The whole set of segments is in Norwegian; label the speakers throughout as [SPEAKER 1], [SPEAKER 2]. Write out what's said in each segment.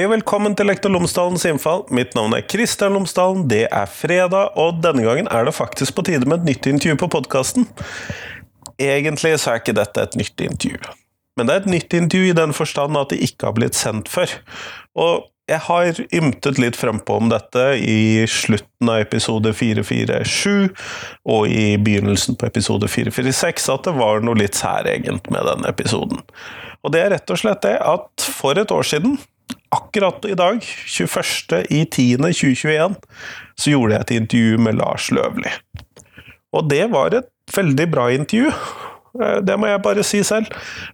[SPEAKER 1] Hei og velkommen til Lektor Lomsdalens innfall. Mitt navn er Kristian Lomsdalen. Det er fredag, og denne gangen er det faktisk på tide med et nytt intervju på podkasten. Egentlig så er ikke dette et nytt intervju, men det er et nytt intervju i den forstand at det ikke har blitt sendt før. Og jeg har ymtet litt frempå om dette i slutten av episode 447 og i begynnelsen på episode 446, at det var noe litt særegent med denne episoden. Og det er rett og slett det at for et år siden, akkurat i dag, 21.10.2021, så gjorde jeg et intervju med Lars Løvli. Og det var et veldig bra intervju. Eh, det må jeg bare si selv.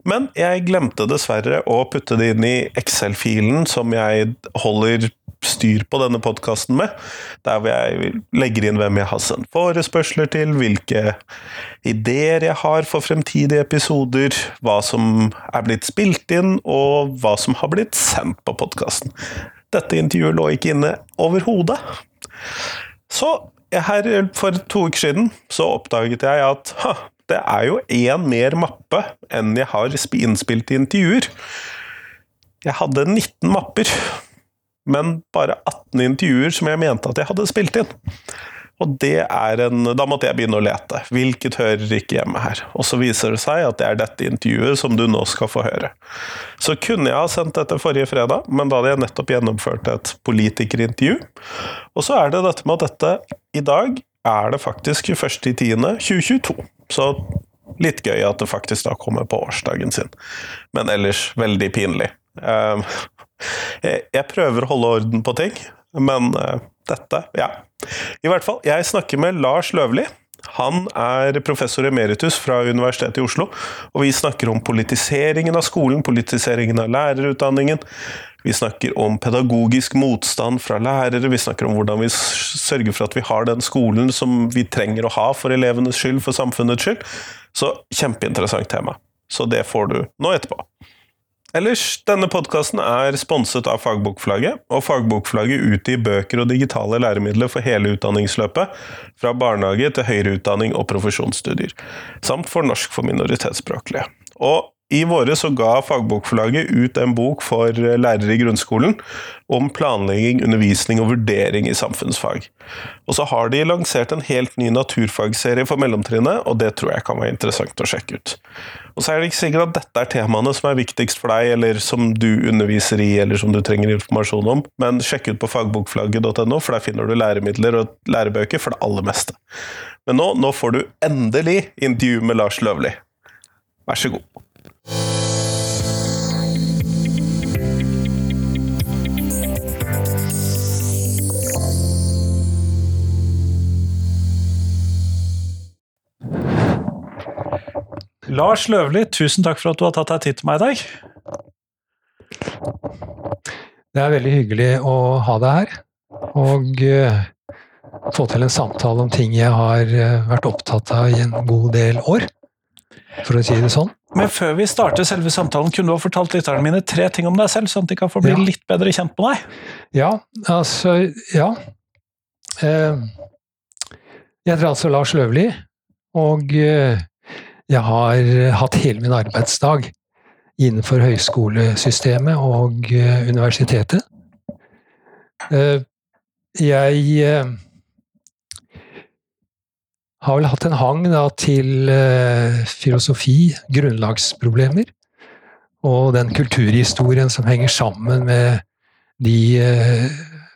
[SPEAKER 1] Men jeg glemte dessverre å putte det inn i Excel-filen som jeg holder styr på denne podkasten med. Der hvor jeg legger inn hvem jeg har sendt forespørsler til, hvilke ideer jeg har for fremtidige episoder, hva som er blitt spilt inn, og hva som har blitt sendt på podkasten. Dette intervjuet lå ikke inne overhodet. Så her for to uker siden så oppdaget jeg at ha, det er jo én mer mappe enn jeg har innspilt i intervjuer. Jeg hadde 19 mapper, men bare 18 intervjuer som jeg mente at jeg hadde spilt inn. Og det er en Da måtte jeg begynne å lete. Hvilket hører ikke hjemme her? Og så viser det seg at det er dette intervjuet som du nå skal få høre. Så kunne jeg ha sendt dette forrige fredag, men da hadde jeg nettopp gjennomført et politikerintervju. Og så er det dette med at dette i dag er det faktisk 21.10.2022. Så litt gøy at det faktisk da kommer på årsdagen sin. Men ellers veldig pinlig. Ehm, jeg prøver å holde orden på ting, men eh, dette Ja. I hvert fall, jeg snakker med Lars Løvli. Han er professor emeritus fra Universitetet i Oslo, og vi snakker om politiseringen av skolen, politiseringen av lærerutdanningen. Vi snakker om pedagogisk motstand fra lærere, vi snakker om hvordan vi sørger for at vi har den skolen som vi trenger å ha for elevenes skyld, for samfunnets skyld. Så kjempeinteressant tema. Så det får du nå etterpå. Ellers, denne podkasten er sponset av Fagbokflagget, og Fagbokflagget utgir bøker og digitale læremidler for hele utdanningsløpet, fra barnehage til høyere utdanning og profesjonsstudier, samt for norsk for minoritetsspråklige. Og i våre så ga Fagbokforlaget ut en bok for lærere i grunnskolen om planlegging, undervisning og vurdering i samfunnsfag. Og så har de lansert en helt ny naturfagserie for mellomtrinnet, og det tror jeg kan være interessant å sjekke ut. Og så er det ikke sikkert at dette er temaene som er viktigst for deg, eller som du underviser i, eller som du trenger informasjon om, men sjekk ut på fagbokflagget.no, for der finner du læremidler og lærebøker for det aller meste. Men nå, nå får du endelig intervju med Lars Løvli. Vær så god. Lars Løvli, tusen takk for at du har tatt deg tid til meg i dag.
[SPEAKER 2] Det er veldig hyggelig å ha deg her, og uh, få til en samtale om ting jeg har uh, vært opptatt av i en god del år, for å si det sånn.
[SPEAKER 1] Men før vi starter selve samtalen, kunne du ha fortalt lytterne mine tre ting om deg selv, sånn at de kan få bli ja. litt bedre kjent med deg?
[SPEAKER 2] Ja, altså Ja. Uh, jeg heter altså Lars Løvli, og jeg har hatt hele min arbeidsdag innenfor høyskolesystemet og eh, universitetet. Eh, jeg eh, har vel hatt en hang da, til filosofi, grunnlagsproblemer, og den kulturhistorien som henger sammen med de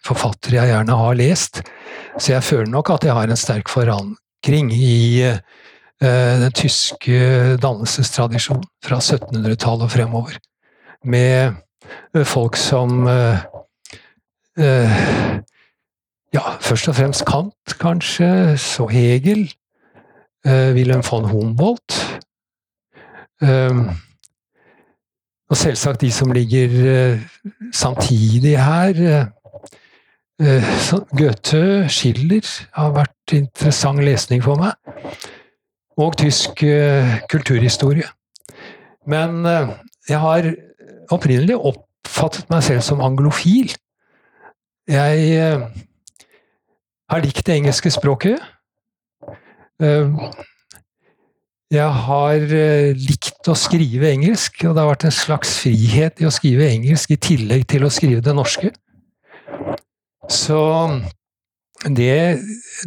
[SPEAKER 2] forfattere jeg gjerne har lest. Så jeg føler nok at jeg har en sterk forankring i Eh, den tyske dannelsestradisjonen fra 1700-tallet og fremover. Med eh, folk som eh, Ja, først og fremst Kant, kanskje, så Hegel, Wilhelm von Humboldt. Og selvsagt de som ligger samtidig her. Goethe, Schiller har vært interessant lesning for meg og tysk uh, kulturhistorie. Men uh, jeg har opprinnelig oppfattet meg selv som anglofil. Jeg uh, har likt det engelske språket. Jeg har eh, likt å skrive engelsk, og det har vært en slags frihet i å skrive engelsk i tillegg til å skrive det norske. Så det,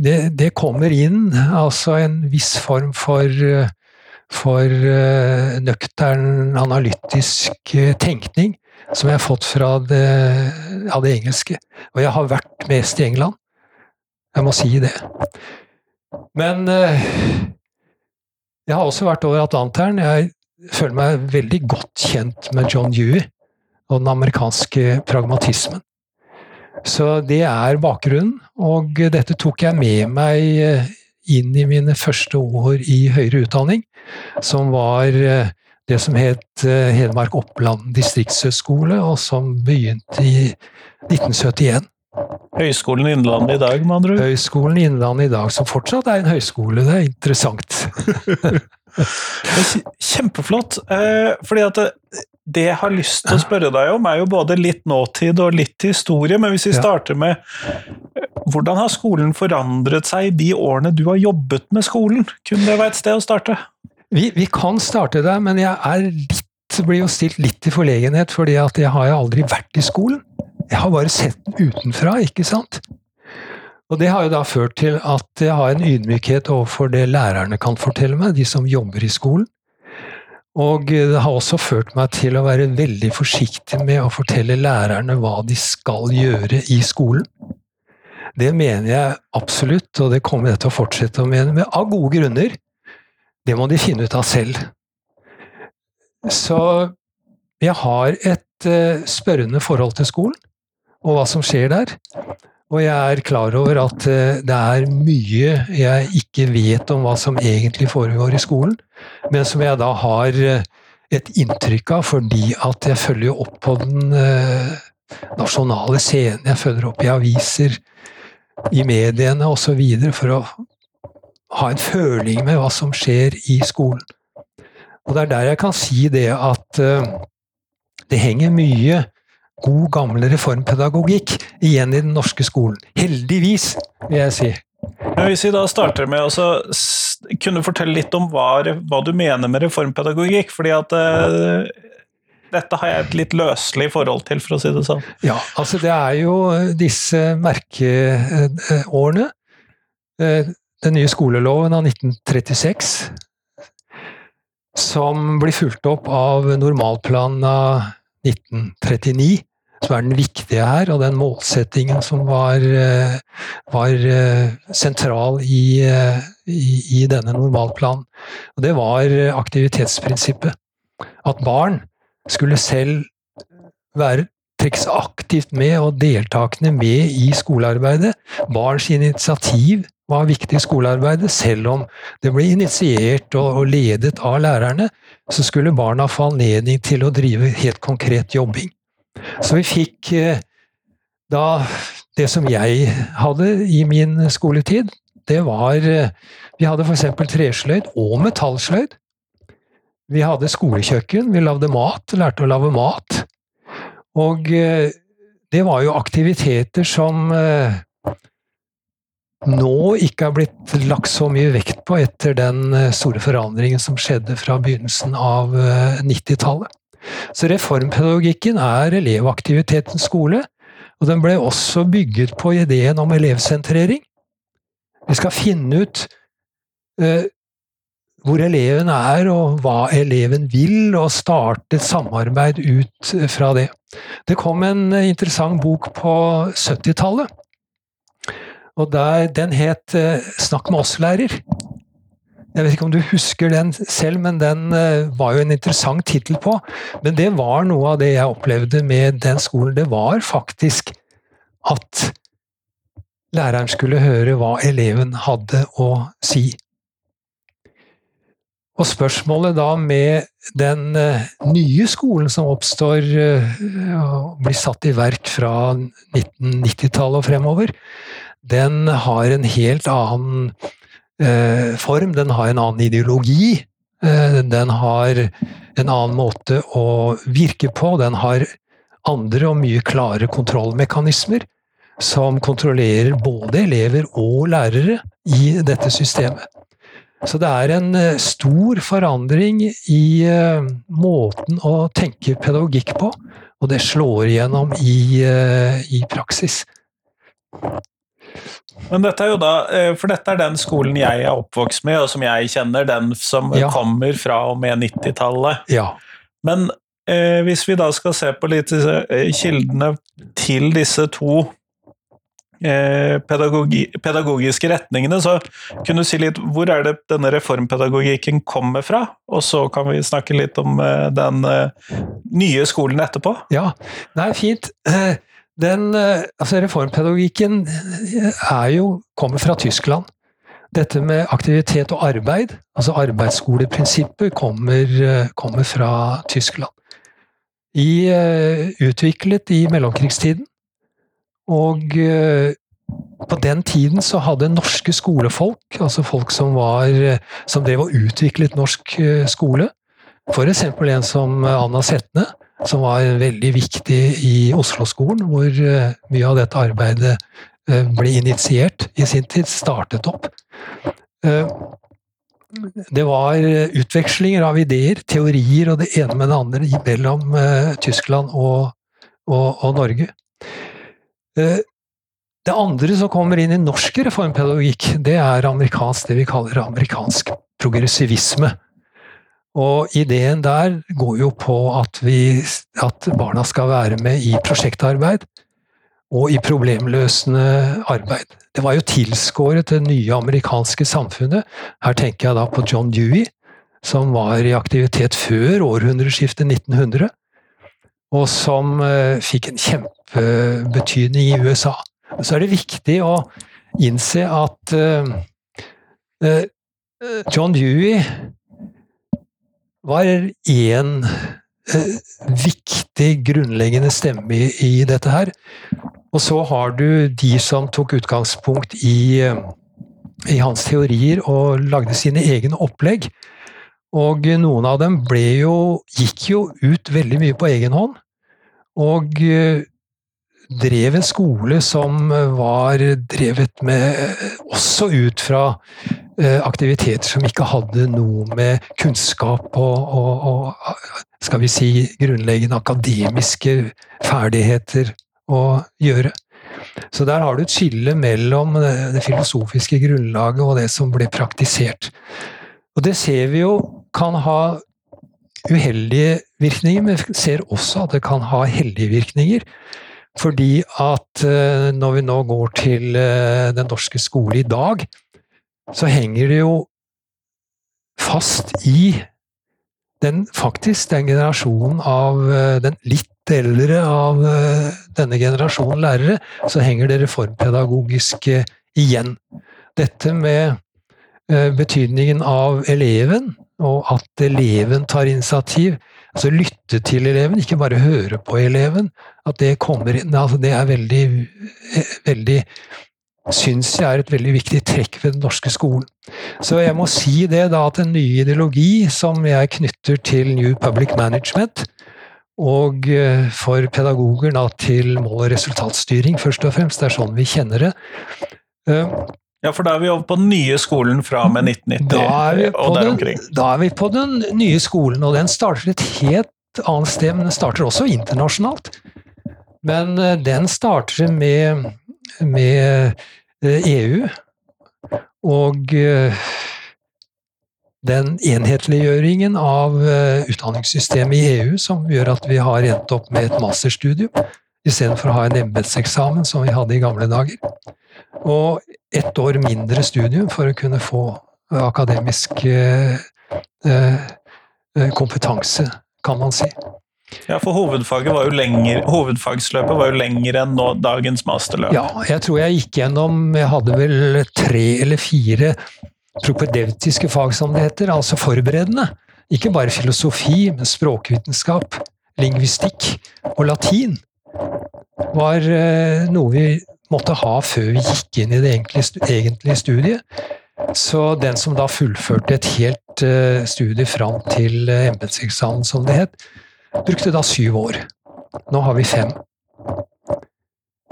[SPEAKER 2] det, det kommer inn altså en viss form for, for eh, nøktern, analytisk eh, tenkning som jeg har fått fra det, av det engelske. Og jeg har vært mest i England. Jeg må si det. Men jeg har også vært over Atlanteren. Jeg føler meg veldig godt kjent med John Dewey og den amerikanske pragmatismen. Så det er bakgrunnen, og dette tok jeg med meg eh, inn i mine første år i høyere utdanning, som var eh, det som het eh, Hedmark Oppland distriktshøgskole, og som begynte i 1971.
[SPEAKER 3] Høgskolen Innlandet i dag, med andre ord?
[SPEAKER 2] Høgskolen Innlandet i dag, som fortsatt er en høyskole. Det er interessant.
[SPEAKER 3] Kjempeflott. Fordi at det jeg har lyst til å spørre deg om, er jo både litt nåtid og litt historie. Men hvis vi starter med hvordan har skolen forandret seg i de årene du har jobbet med skolen? Kunne det være et sted å starte?
[SPEAKER 2] Vi, vi kan starte der, men jeg er litt, blir jo stilt litt i forlegenhet, fordi at jeg har jo aldri vært i skolen. Jeg har bare sett den utenfra, ikke sant? Og det har jo da ført til at jeg har en ydmykhet overfor det lærerne kan fortelle meg, de som jobber i skolen. Og det har også ført meg til å være veldig forsiktig med å fortelle lærerne hva de skal gjøre i skolen. Det mener jeg absolutt, og det kommer jeg til å fortsette å mene, med, av gode grunner. Det må de finne ut av selv. Så jeg har et uh, spørrende forhold til skolen og hva som skjer der. Og jeg er klar over at eh, det er mye jeg ikke vet om hva som egentlig foregår i skolen, men som jeg da har eh, et inntrykk av fordi at jeg følger opp på den eh, nasjonale scenen, jeg følger opp i aviser, i mediene osv. for å ha en føling med hva som skjer i skolen. Og det er der jeg kan si det at det henger mye god, gammel reformpedagogikk igjen i den norske skolen. Heldigvis, vil jeg si.
[SPEAKER 3] Men hvis vi da starter med å kunne fortelle litt om hva, hva, du mener med reformpedagogikk, fordi at uh, dette har jeg et litt løselig forhold til, for å si det sånn.
[SPEAKER 2] Ja, altså det er jo disse merkeårene. Eh, den nye skoleloven av 1936 som blir fulgt opp av normalplanen av 1939 som er den viktige her, og den målsettingen som var, eh, var eh, sentral i, eh, i, i, denne normalplanen. Og det var aktivitetsprinsippet. At barn skulle selv være trekkes aktivt med og deltakende med i skolearbeidet. Barns initiativ var viktig i skolearbeidet. Selv om det ble initiert og ledet av lærerne, så skulle barna få anledning til å drive helt konkret jobbing. Så vi fikk eh, da Det som jeg hadde i min skoletid, det var eh, Vi hadde f.eks. tresløyd og metallsløyd. Vi hadde skolekjøkken, vi lagde mat, lærte å lage mat. Og eh, det var jo aktiviteter som nå ikke har blitt lagt så mye vekt på etter den store forandringen som skjedde fra begynnelsen av 90-tallet. Så reformpedagogikken er elevaktivitetens skole, og den ble også bygget på ideen om elevsentrering. Vi skal finne ut eh, hvor eleven er, og hva eleven vil, og starte et samarbeid ut fra det. Det kom en interessant bok på 70-tallet, og der, den het uh, Snakk med oss-lærer. Jeg vet ikke om du husker den selv, men den eh, var jo en interessant tittel på. Men det var noe av det jeg opplevde med den skolen. Det var faktisk at læreren skulle høre hva eleven hadde å si. Og spørsmålet da med den eh, nye skolen som oppstår eh, og blir satt i verk fra 1990-tallet og fremover, den har en helt annen form, den har en annen ideologi. Eh, den har en annen måte å virke på. Den har andre og mye klare kontrollmekanismer som kontrollerer både elever og lærere i dette systemet. Så det er en eh, stor forandring i eh, måten å tenke pedagogikk på, og det slår igjennom i, eh, i praksis.
[SPEAKER 3] Men dette er jo da, eh, for dette er den skolen jeg er oppvokst med, og som jeg kjenner, den som
[SPEAKER 2] Ja.
[SPEAKER 3] kommer fra og med 90-tallet.
[SPEAKER 2] Ja.
[SPEAKER 3] Men eh, hvis vi da skal se på litt eh, kildene til disse to eh, pedagogi, pedagogiske retningene, så kunne du si litt hvor er det denne reformpedagogikken kommer fra? Og så kan vi snakke litt om eh, den nye skolen etterpå.
[SPEAKER 2] Ja, det er fint. Eh, Den, eh, altså reformpedagogikken eh, jo, kommer fra Tyskland. Dette med aktivitet og arbeid, altså arbeidsskoleprinsippet, kommer, eh, kommer fra Tyskland. I, utviklet i mellomkrigstiden. Og på den tiden så hadde norske skolefolk, altså folk som, var, som drev og utviklet norsk skole, f.eks. en som Anna Setne, som var veldig viktig i Oslo-skolen, hvor eh, mye av dette arbeidet eh, ble initiert i sin tid, startet opp. Eh, Det var utvekslinger av ideer, teorier og det ene med det andre mellom Tyskland og, og, og Norge. Det andre som kommer inn i norsk reformpedagogikk, det er amerikansk, det vi kaller amerikansk progressivisme. Og ideen der går jo på at, vi, at barna skal være med i prosjektarbeid og i problemløsende arbeid. Det var jo tilskåret det nye amerikanske samfunnet. Her tenker jeg da på John Dewey, som var i aktivitet før århundreskiftet 1900, og som eh, fikk en kjempebetydning i USA. Så er det viktig å innse at eh, eh, John Dewey var én eh, viktig, grunnleggende stemme i, i dette her. Og så har du de som tok utgangspunkt i, eh, i hans teorier og lagde sine egne opplegg. Og noen av dem jo, gikk jo ut veldig mye på egen hånd. Og eh, drev en skole som var drevet med Også ut fra eh, aktiviteter som ikke hadde noe med kunnskap og, og, og skal vi si grunnleggende akademiske ferdigheter å gjøre. Så der har du et skille mellom det filosofiske grunnlaget og det som ble praktisert. Og det ser vi jo kan ha uheldige virkninger, men vi ser også at det kan ha heldige virkninger. Fordi at eh, når vi nå går til eh, den norske skole i dag, så henger det jo fast i den faktisk den generasjonen av eh, den litt eldre av denne generasjonen lærere, så henger det reformpedagogiske igjen. Dette med betydningen av eleven, og at eleven tar initiativ. Altså lytte til eleven, ikke bare høre på eleven. At det kommer inn altså Det er veldig, eh, veldig syns jeg er et veldig viktig trekk ved den norske skolen. Så jeg må si det da at en ny ideologi som jeg knytter til New Public Management, og eh, for pedagoger da til mål- og resultatstyring, først og fremst, det er sånn vi kjenner det. Eh,
[SPEAKER 3] Ja, for da er vi over på den nye skolen fra og med 1990
[SPEAKER 2] Da er,
[SPEAKER 3] og der omkring.
[SPEAKER 2] da er vi på den nye skolen, og den starter et helt annet sted, men den starter også internasjonalt. Men eh, den starter med, med eh, EU, og eh, den enhetliggjøringen av eh, utdanningssystemet i EU som gjør at vi har endt opp med et masterstudium istedenfor å ha en embetseksamen som vi hadde i gamle dager. Og ett år mindre studium for å kunne få akademisk eh, eh, kompetanse, kan man si.
[SPEAKER 3] Ja, for hovedfaget var jo lenger, hovedfagsløpet var jo lengre enn nå, dagens masterløp.
[SPEAKER 2] Ja, jeg tror jeg gikk gjennom Jeg hadde vel tre eller fire propedeutiske fag, som det heter, altså forberedende. Ikke bare filosofi, men språkvitenskap, lingvistikk og latin var eh, noe vi måtte ha før vi gikk inn i det egentlige, studiet. Så den som da fullførte et helt eh, studie fram til eh, embetseksamen, som det het, brukte da syv år. Nå har vi fem.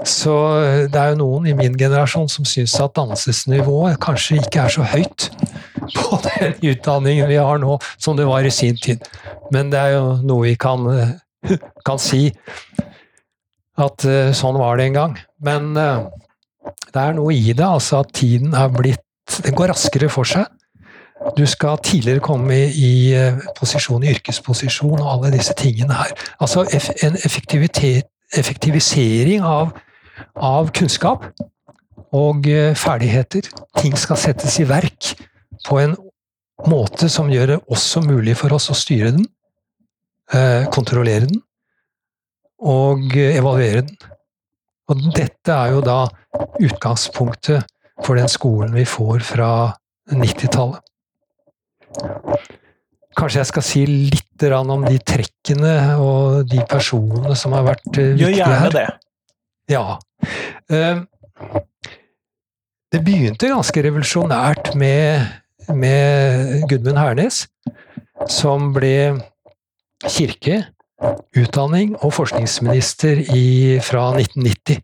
[SPEAKER 2] Så eh, det er jo noen i min generasjon som syns at dannelsesnivået kanskje ikke er så høyt på den utdanningen vi har nå, som det var i sin tid. Men det er jo noe vi kan, kan si. At uh, sånn var det en gang. Men uh, det er noe i det, altså at tiden er blitt Den går raskere for seg. Du skal tidligere komme i posisjon, i yrkesposisjon og alle disse tingene her. Altså en effektivisering av, av kunnskap og ferdigheter. Ting skal settes i verk på en måte som gjør det også mulig for oss å styre den, kontrollere den og evaluere den. Og dette er jo da utgangspunktet for den skolen vi får fra 90-tallet. Kanskje jeg skal si litt om de trekkene og de personene som har vært viktige her.
[SPEAKER 3] Gjør gjerne det.
[SPEAKER 2] Ja. Ehm, det begynte ganske revolusjonært med, med Gudmund Hernes, som ble kirke utdanning og forskningsminister i, fra 1990.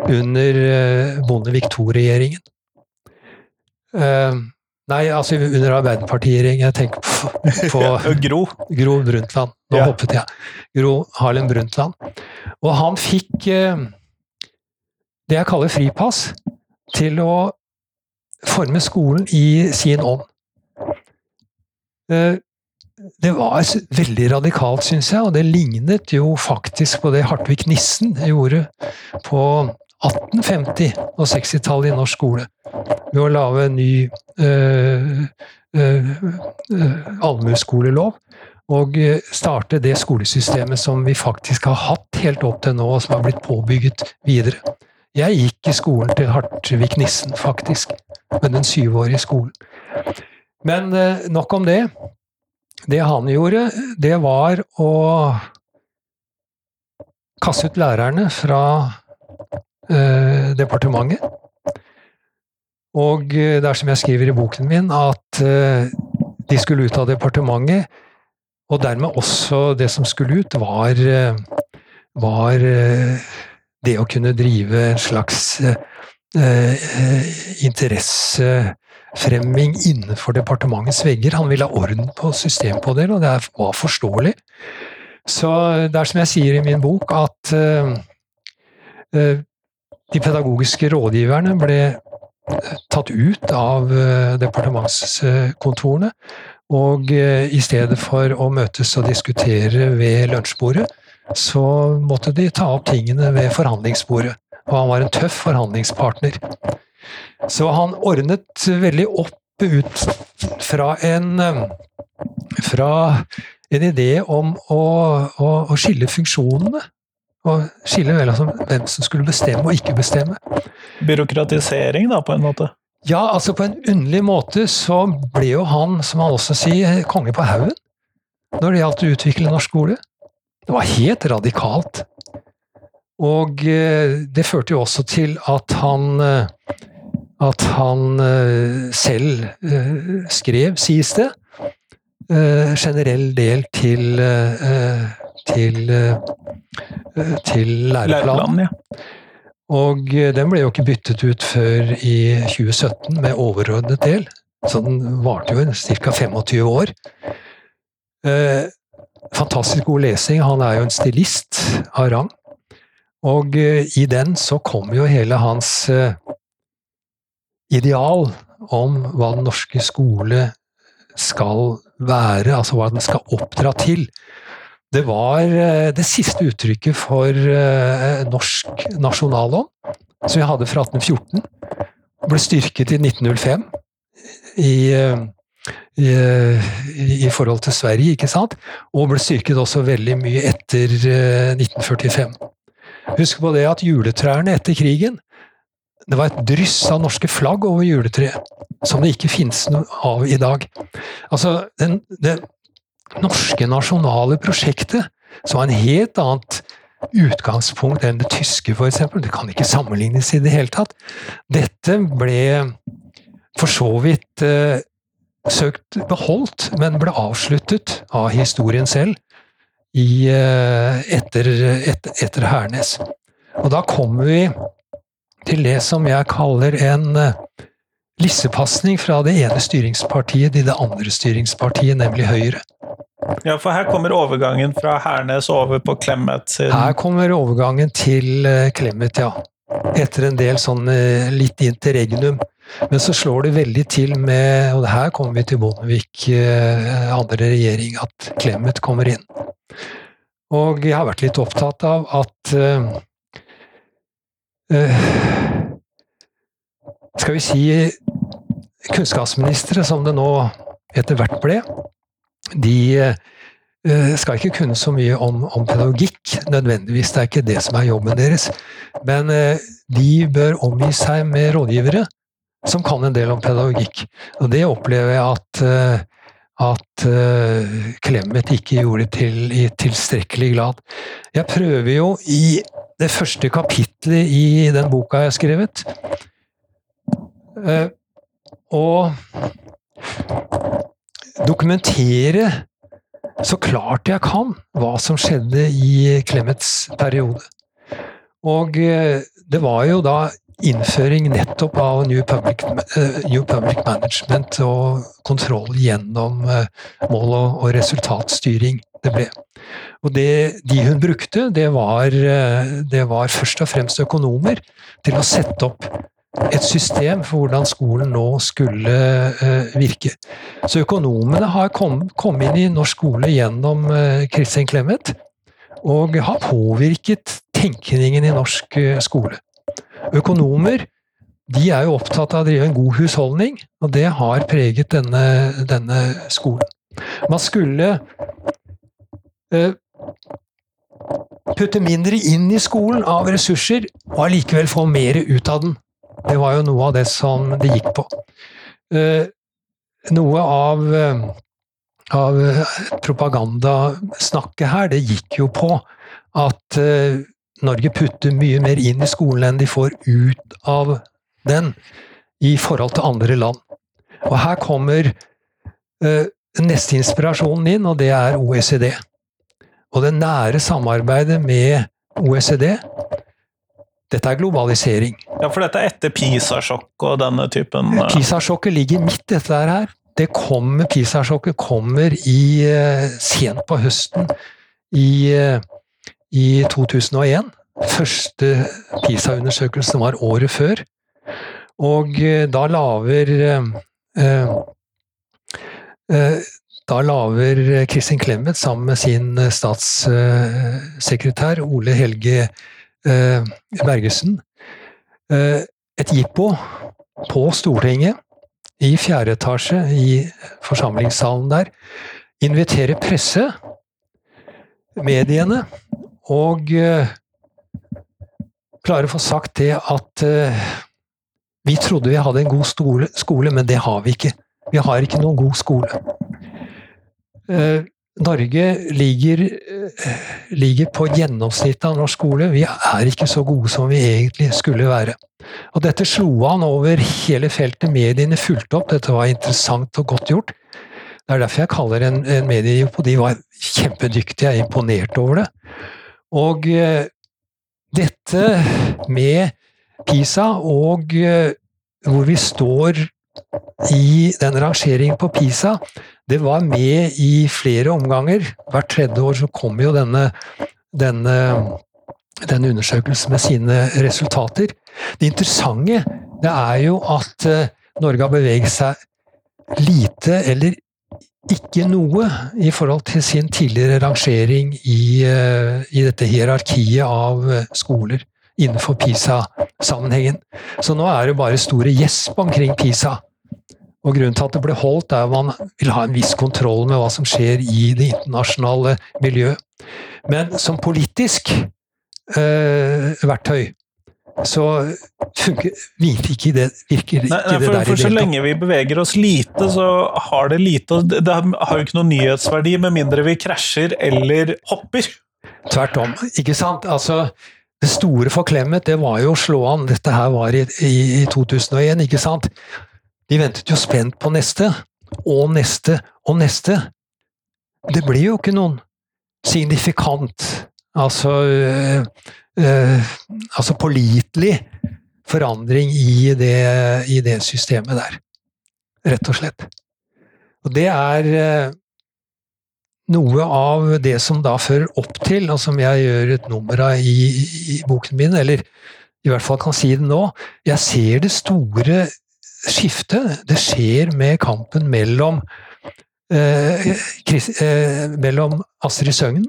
[SPEAKER 2] Under eh, Bondevik II-regjeringen. Uh, nei, altså under Arbeiderpartiet-regjeringen. Jeg tenker på, på
[SPEAKER 3] Gro.
[SPEAKER 2] Gro Brundtland. Nå ja. hoppet jeg. Gro Harlem Brundtland. Og han fikk uh, det jeg kaller fripass til å forme skolen i sin ånd. Det var veldig radikalt, syns jeg, og det lignet jo faktisk på det Hartvig Nissen gjorde på 1850- og 60-tallet i norsk skole. Ved å lage en ny øh, øh, allmueskolelov. Og starte det skolesystemet som vi faktisk har hatt helt opp til nå, og som har blitt påbygget videre. Jeg gikk i skolen til Hartvig Nissen, faktisk. Med den syvårige skolen. Men nok om det. Det han gjorde, det var å kaste ut lærerne fra eh, departementet. Og eh, det er som jeg skriver i boken min, at eh, de skulle ut av departementet. Og dermed også det som skulle ut, var, eh, var eh, det å kunne drive en slags eh, interesse fremming innenfor departementets vegger. Han ville ha orden på systemet på det, og det var forståelig. Så det er som jeg sier i min bok, at uh, uh, de pedagogiske rådgiverne ble tatt ut av departementskontorene. Og i stedet for å møtes og diskutere ved lunsjbordet, så måtte de ta opp tingene ved forhandlingsbordet. Og han var en tøff forhandlingspartner. Så han ordnet veldig opp ut fra en fra en idé om å, å, å skille funksjonene. Og skille mellom hvem som skulle bestemme og ikke bestemme.
[SPEAKER 3] Byråkratisering, da, på en måte?
[SPEAKER 2] Ja, altså på en underlig måte så ble jo han, som han også sier, konge på haugen når det gjaldt å utvikle norsk skole. Det var helt radikalt. Og eh, det førte jo også til at han eh, at han eh, selv skrev, sies det, generell del til, til, til læreplanen. Ja. Og den ble jo ikke byttet ut før i 2017 med overordnet del. Så den varte jo ca. 25 år. Fantastisk god lesing. Han er jo en stilist av rang. Og i den så kom jo hele hans ideal om hva den norske skole skal være, altså hva den skal oppdra til. Det var eh, det siste uttrykket for eh, norsk nasjonalånd, som vi hadde fra 1814. Ble styrket i 1905 i, eh, i, i, forhold til Sverige, ikke sant? Og ble styrket også veldig mye etter 1945. Husk på det at juletrærne etter krigen det var et dryss av norske flagg over juletreet, som det ikke finnes noe av i dag. Altså, den, det norske nasjonale prosjektet, som var en helt annet utgangspunkt enn det tyske, f.eks. Det kan ikke sammenlignes i det hele tatt. Dette ble for så vidt eh, søkt beholdt, men ble avsluttet av historien selv i, etter, etter, etter Hernes. Og da kommer vi til det som jeg kaller en eh, lissepasning fra det ene styringspartiet til det andre styringspartiet, nemlig Høyre.
[SPEAKER 3] Ja, for her kommer overgangen fra Hernes over på Clemet sin
[SPEAKER 2] Her kommer overgangen til eh, Clemet, ja. Etter en del sånn eh, litt interregnum. Men så slår det veldig til med, og her kommer vi til Bondevik, eh, andre regjering, at Clemet kommer inn. Og jeg har vært litt opptatt av at eh, Skal vi si kunnskapsministre, som det nå etter hvert ble, de uh, skal ikke kunne så mye om, om, pedagogikk, nødvendigvis. Det er ikke det som er jobben deres. Men uh, de bør omgi seg med rådgivere som kan en del om pedagogikk. Og det opplever jeg at, eh, at Clemet ikke gjorde til i tilstrekkelig grad. Jeg prøver jo i det første kapitlet i den boka jeg har skrevet, å dokumentere så klart jeg kan hva som skjedde i Clemets periode. Og det var jo da innføring nettopp av New Public, uh, New Public Management og kontroll gjennom uh, mål- og, resultatstyring det ble. Og det de hun brukte, det var, uh, det var først og fremst økonomer til å sette opp et system for hvordan skolen nå skulle uh, virke. Så økonomene har kommet kom inn i norsk skole gjennom uh, Kristin Clemet, og har påvirket tenkningen i norsk skole. Økonomer de er jo opptatt av å drive en god husholdning, og det har preget denne, denne skolen. Man skulle putte mindre inn i skolen av ressurser, og allikevel få mer ut av den. Det var jo noe av det som det gikk på. Eh, noe av, eh, av propagandasnakket her, det gikk jo på at eh, Norge putter mye mer inn i skolen enn de får ut av den i forhold til andre land. Og her kommer neste inspirasjonen inn, og det er OECD. Og det nære samarbeidet med OECD dette er globalisering.
[SPEAKER 3] Ja, For dette er etter PISA-sjokk og denne typen
[SPEAKER 2] uh... PISA-sjokket ligger midt etter her. Det kommer, PISA-sjokket kommer i, uh, sent på høsten i, uh, i 2001. Første PISA-undersøkelsen var året før. Og da laver da laver Kristin Clemet sammen med sin statssekretær Ole Helge eh, Bergesen eh, et jippo på Stortinget, i fjerde etasje i forsamlingssalen der. Invitere presse, mediene, og eh, klare å få sagt det at eh, vi trodde vi hadde en god skole, skole, men det har vi ikke. Vi har ikke noen god skole. Eh, Norge ligger, ligger, på gjennomsnittet av norsk skole. Vi er ikke så gode som vi egentlig skulle være. Og dette slo han over hele feltet. Mediene fulgte opp. Dette var interessant og godt gjort. Det er derfor jeg kaller en, en mediejobb, de var kjempedyktige. Jeg er imponert over det. Og uh, dette med PISA og uh, hvor vi står i den rangeringen på PISA, det var med i flere omganger. Hvert tredje år så kom jo denne, denne, denne undersøkelsen med sine resultater. Det interessante det er jo at eh, Norge har beveget seg lite eller ikke noe i forhold til sin tidligere rangering i, eh, i dette hierarkiet av eh, skoler innenfor PISA-sammenhengen. Så nå er det bare store gjesp omkring PISA. Og Grunnen til at det ble holdt, er at man vil ha en viss kontroll med hva som skjer i det internasjonale miljøet. Men som politisk eh, verktøy så funker, virker ikke det, virker
[SPEAKER 3] nei, nei, for, det der for så lenge vi beveger oss lite, så har det lite Det har jo ikke noen nyhetsverdi med mindre vi krasjer eller hopper.
[SPEAKER 2] Tvert om. Ikke sant? Altså, det store for Clemet, det var jo å slå an. Dette her var i, i, i 2001, ikke sant? De ventet jo spent på neste, og neste, og neste. Det blir jo ikke noen signifikant, altså øh, øh, Altså pålitelig forandring i det, i det systemet der. Rett og slett. Og det er eh, noe av det som da fører opp til, og som jeg gjør et nummer av i, i boken min, eller i hvert fall kan si det nå Jeg ser det store skiftet. Det skjer med kampen mellom eh, Chris, eh, mellom Astrid Søgnen,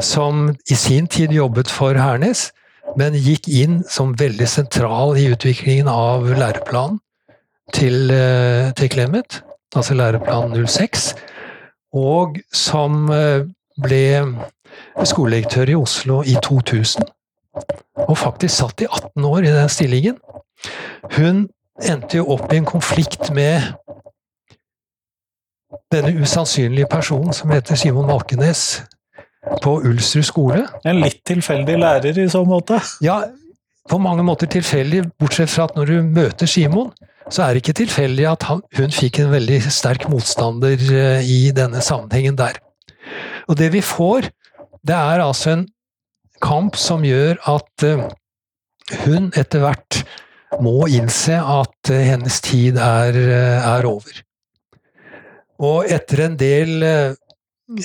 [SPEAKER 2] som i sin tid jobbet for Hernes, men gikk inn som veldig sentral i utviklingen av læreplanen til, eh, til Clemet, altså læreplan 06, og som eh, ble skoledirektør i Oslo i 2000 og faktisk satt i 18 år i den stillingen. Hun endte jo opp i en konflikt med denne usannsynlige personen som heter Simon Malkenes på Ulsrud skole.
[SPEAKER 3] En litt tilfeldig lærer i så måte.
[SPEAKER 2] Ja, på mange måter tilfeldig, bortsett fra at når du møter Simon, så er det ikke tilfeldig at han, hun fikk en veldig sterk motstander eh, i denne sammenhengen der. Og det vi får, det er altså en kamp som gjør at eh, hun etter hvert må innse at eh, hennes tid er, er over. Og etter en del,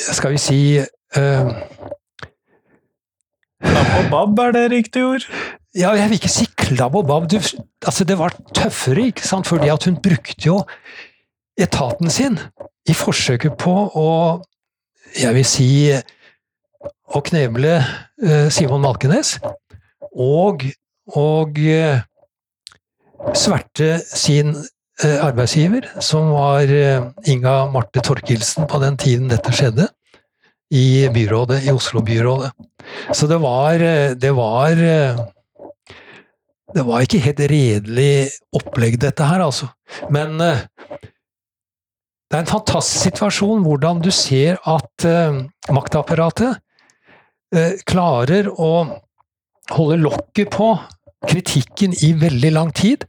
[SPEAKER 2] skal vi si
[SPEAKER 3] Klapp og babb, er det riktig ord?
[SPEAKER 2] Ja, jeg vil ikke si klabb og babb. Du, altså, det var tøffere, ikke sant? fordi at hun brukte jo etaten sin i forsøket på å Jeg vil si å kneble eh, Simon Malkenes, og, og eh, sverte sin eh, arbeidsgiver, som var Inga Marte Torkildsen på den tiden dette skjedde, i byrådet, i Oslo-byrådet. Så det var, det var Det var ikke helt redelig opplegg, dette her, altså. Men det er en fantastisk situasjon hvordan du ser at maktapparatet Eh, klarer å holde lokket på kritikken i veldig lang tid,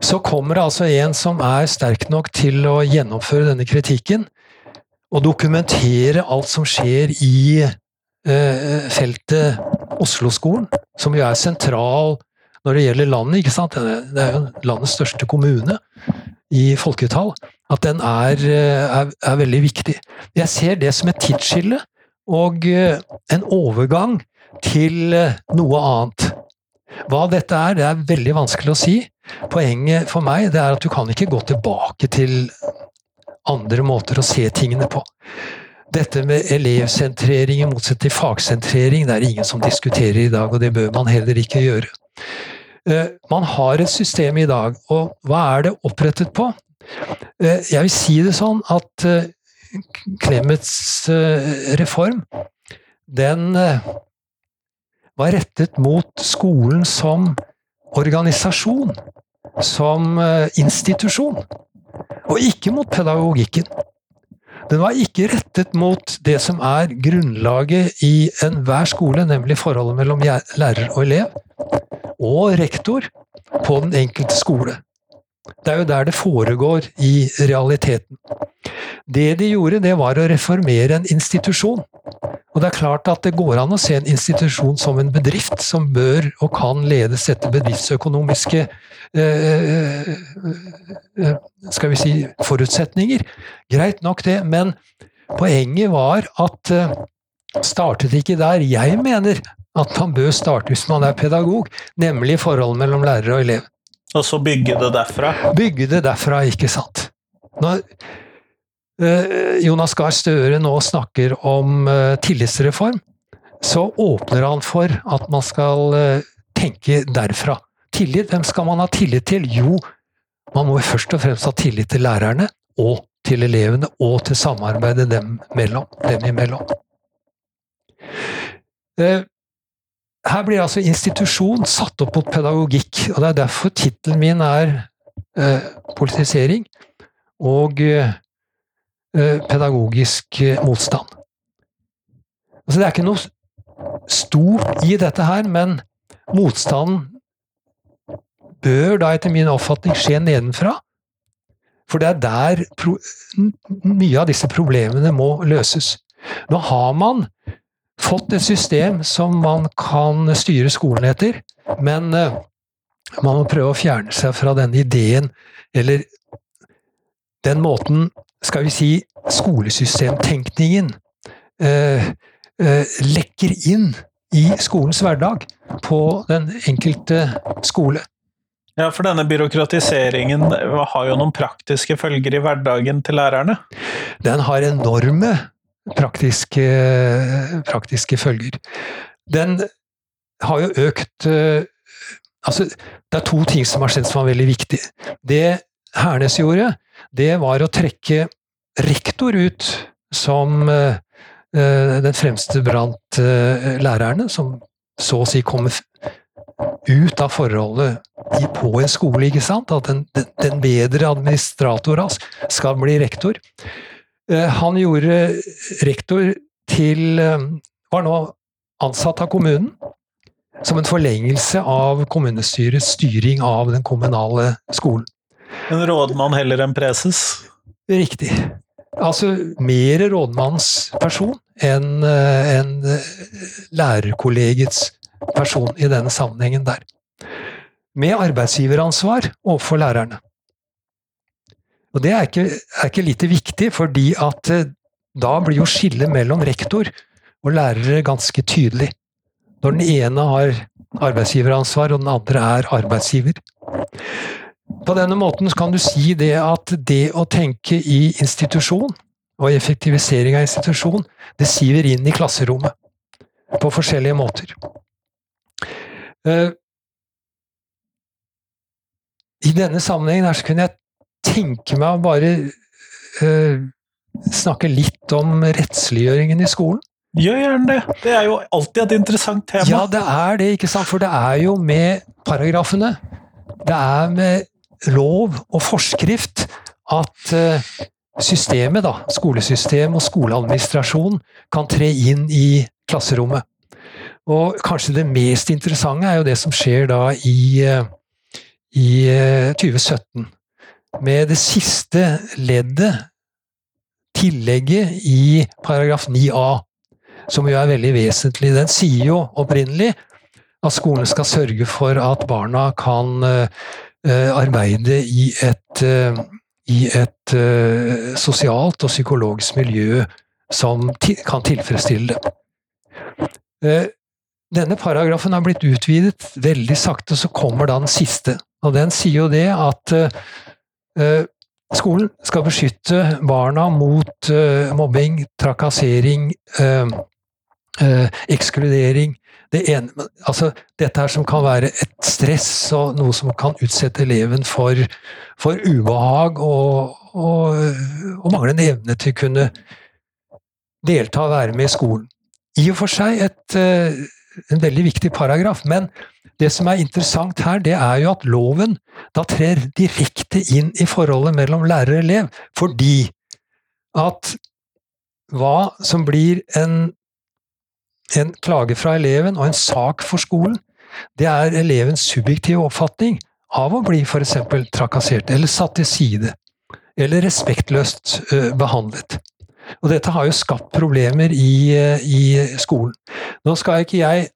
[SPEAKER 2] så kommer det altså en som er sterk nok til å gjennomføre denne kritikken, og dokumentere alt som skjer i eh, feltet Oslo-skolen, som jo er sentral når det gjelder landet, ikke sant? Det er jo landets største kommune i folketall. At den er, eh, er, er veldig viktig. Jeg ser det som et tidsskille og eh, en overgang til eh, noe annet. Hva dette er, det er veldig vanskelig å si. Poenget for meg det er at du kan ikke gå tilbake til andre måter å se tingene på. Dette med elevsentrering i motsetning til fagsentrering, det er ingen som diskuterer i dag, og det bør man heller ikke gjøre. Eh, man har et system i dag, og hva er det opprettet på? Jeg vil si det sånn at Clemets eh, reform, den eh, var rettet mot skolen som organisasjon, som eh, institusjon, og ikke mot pedagogikken. Den var ikke rettet mot det som er grunnlaget i enhver skole, nemlig forholdet mellom lærer og elev, og rektor på den enkelte skole. Det er jo der det foregår i realiteten. Det de gjorde, det var å reformere en institusjon. Og det er klart at det går an å se en institusjon som en bedrift som bør og kan ledes etter bedriftsøkonomiske skal vi si forutsetninger. Greit nok, det, men poenget var at eh, startet ikke der jeg mener at man bør starte hvis man er pedagog, nemlig forholdet mellom lærer og elev.
[SPEAKER 3] Og så bygge det derfra?
[SPEAKER 2] Bygge det derfra, ikke sant. Når eh, Jonas Gahr Støre nå snakker om eh, tillitsreform, så åpner han for at man skal eh, tenke derfra. Tillit, hvem skal man ha tillit til? Jo, man må først og fremst ha tillit til lærerne og til elevene og til samarbeidet dem, mellom, dem imellom. Her blir altså institusjon satt opp mot pedagogikk, og det er derfor tittelen min er eh, politisering og eh, pedagogisk motstand. Altså, det er ikke noe stort i dette her, men motstanden bør da etter min oppfatning skje nedenfra. For det er der mye av disse problemene må løses. Nå har man fått et system som man kan styre skolen etter, men eh, Man må prøve å fjerne seg fra denne ideen, eller den måten, skal vi si, skolesystemtenkningen eh, eh, lekker inn i skolens hverdag på den enkelte skole.
[SPEAKER 3] Ja, for denne byråkratiseringen har jo noen praktiske følger i hverdagen til lærerne?
[SPEAKER 2] Den har enorme praktiske, praktiske følger. Den har jo økt eh, Altså, det er to ting som har skjedd som var veldig viktig. Det Hernes gjorde, det var å trekke rektor ut som uh, den fremste blant lærerne, som så å si kommer ut av forholdet i, på en skole, ikke sant? At den, den, bedre administratoren skal bli rektor. Uh, han gjorde rektor til Var nå ansatt av kommunen som en forlengelse av kommunestyrets styring av den kommunale skolen.
[SPEAKER 3] En rådmann heller enn preses?
[SPEAKER 2] Riktig. Altså mer rådmannsperson enn en lærerkollegiets person i denne sammenhengen der. Med arbeidsgiveransvar overfor lærerne. Og det er ikke, er ikke lite viktig, fordi at da blir jo skillet mellom rektor og lærere ganske tydelig. Når den ene har arbeidsgiveransvar, og den andre er arbeidsgiver. På denne måten kan du si det at det å tenke i institusjon, og effektivisering av institusjon, det siver inn i klasserommet. På forskjellige måter. I denne sammenhengen her så kunne jeg tenke meg å bare uh, snakke litt om rettsliggjøringen i skolen.
[SPEAKER 3] Gjør gjerne det. Det er jo alltid et interessant tema.
[SPEAKER 2] Ja, det er det, ikke sant. For det er jo med paragrafene, det er med lov og forskrift at eh, systemet, da, skolesystem og skoleadministrasjon, kan tre inn i klasserommet. Og kanskje det mest interessante er jo det som skjer da i, eh, i 2017. Eh, med det siste leddet, tillegget i paragraf 9a som jo er veldig vesentlig. Den sier jo opprinnelig at skolen skal sørge for at barna kan uh, arbeide i et, i et sosialt og psykologisk miljø som kan tilfredsstille dem. Denne paragrafen har blitt utvidet veldig sakte, så kommer da den siste. Og den sier jo det at skolen skal beskytte barna mot mobbing, trakassering, uh, ekskludering det ene, altså Dette her som kan være et stress og noe som kan utsette eleven for, for ubehag og, og, og manglende evne til å kunne delta og være med i skolen. I og for seg et, en veldig viktig paragraf, men det som er interessant her, det er jo at loven da trer direkte inn i forholdet mellom lærer og elev, fordi at hva som blir en en klage fra eleven og en sak for skolen, det er elevens subjektive oppfatning av å bli f.eks. trakassert eller satt til side, eller respektløst behandlet. Og dette har jo skapt problemer i, i skolen. Nå skal ikke jeg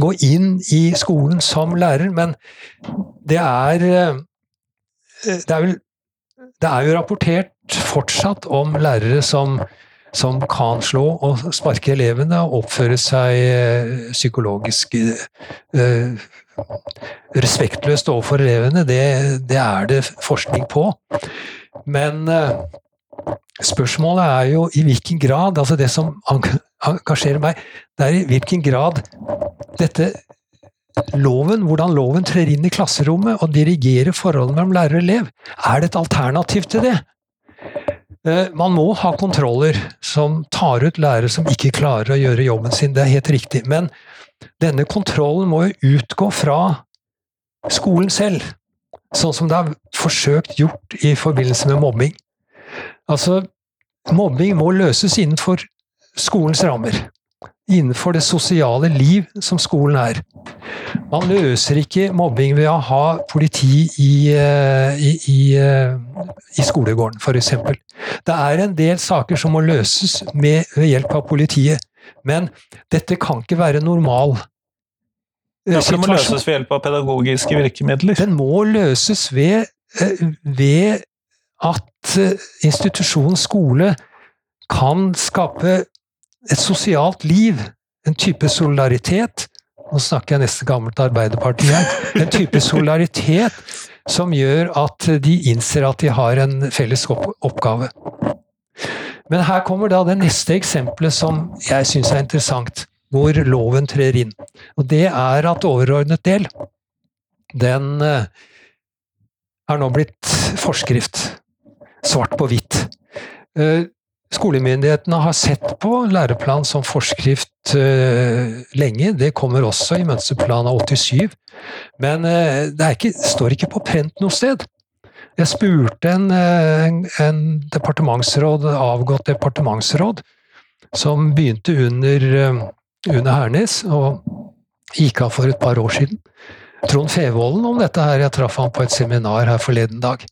[SPEAKER 2] gå inn i skolen som lærer, men det er Det er, vel, det er jo rapportert fortsatt om lærere som som kan slå og sparke elevene og oppføre seg eh, psykologisk uh, respektløst overfor elevene, det, det, er det forskning på. Men spørsmålet er jo i hvilken grad altså Det som engasjerer meg, det er i hvilken grad dette loven, hvordan loven trer inn i klasserommet og dirigerer forholdet mellom lærer og elev. Er det et alternativ til det? Eh, man må ha kontroller som tar ut lærere som ikke klarer å gjøre jobben sin, det er helt riktig. Men denne kontrollen må jo utgå fra skolen selv, sånn som det er forsøkt gjort i forbindelse med mobbing. Altså, mobbing må løses innenfor skolens rammer innenfor det sosiale liv som skolen er. Man løser ikke mobbing ved å ha politi i, eh, i, i, eh, i skolegården, f.eks. Det er en del saker som må løses med, ved hjelp av politiet, men dette kan ikke være normal
[SPEAKER 3] Ja, for det må løses ved hjelp av pedagogiske virkemidler.
[SPEAKER 2] Den må løses ved, eh, ved at eh, institusjonen skole kan skape et sosialt liv, en type solidaritet. Nå snakker jeg nesten gammelt Arbeiderparti her. En type solidaritet som gjør at de innser at de har en felles oppgave. Men her kommer da det neste eksempelet som jeg syns er interessant, hvor loven trer inn. Og det er at overordnet del, den eh, er nå blitt forskrift. Svart på hvitt. Eh, Skolemyndighetene har sett på læreplan som forskrift eh, lenge. Det kommer også i mønsterplan av 87. Men eh, det ikke, står ikke på prent noe sted. Jeg spurte en, en, en departementsråd, avgått departementsråd, som begynte under, under Hernes, og gikk av for et par år siden. Trond Fevolden om dette her, jeg traff han på et seminar her forleden dag.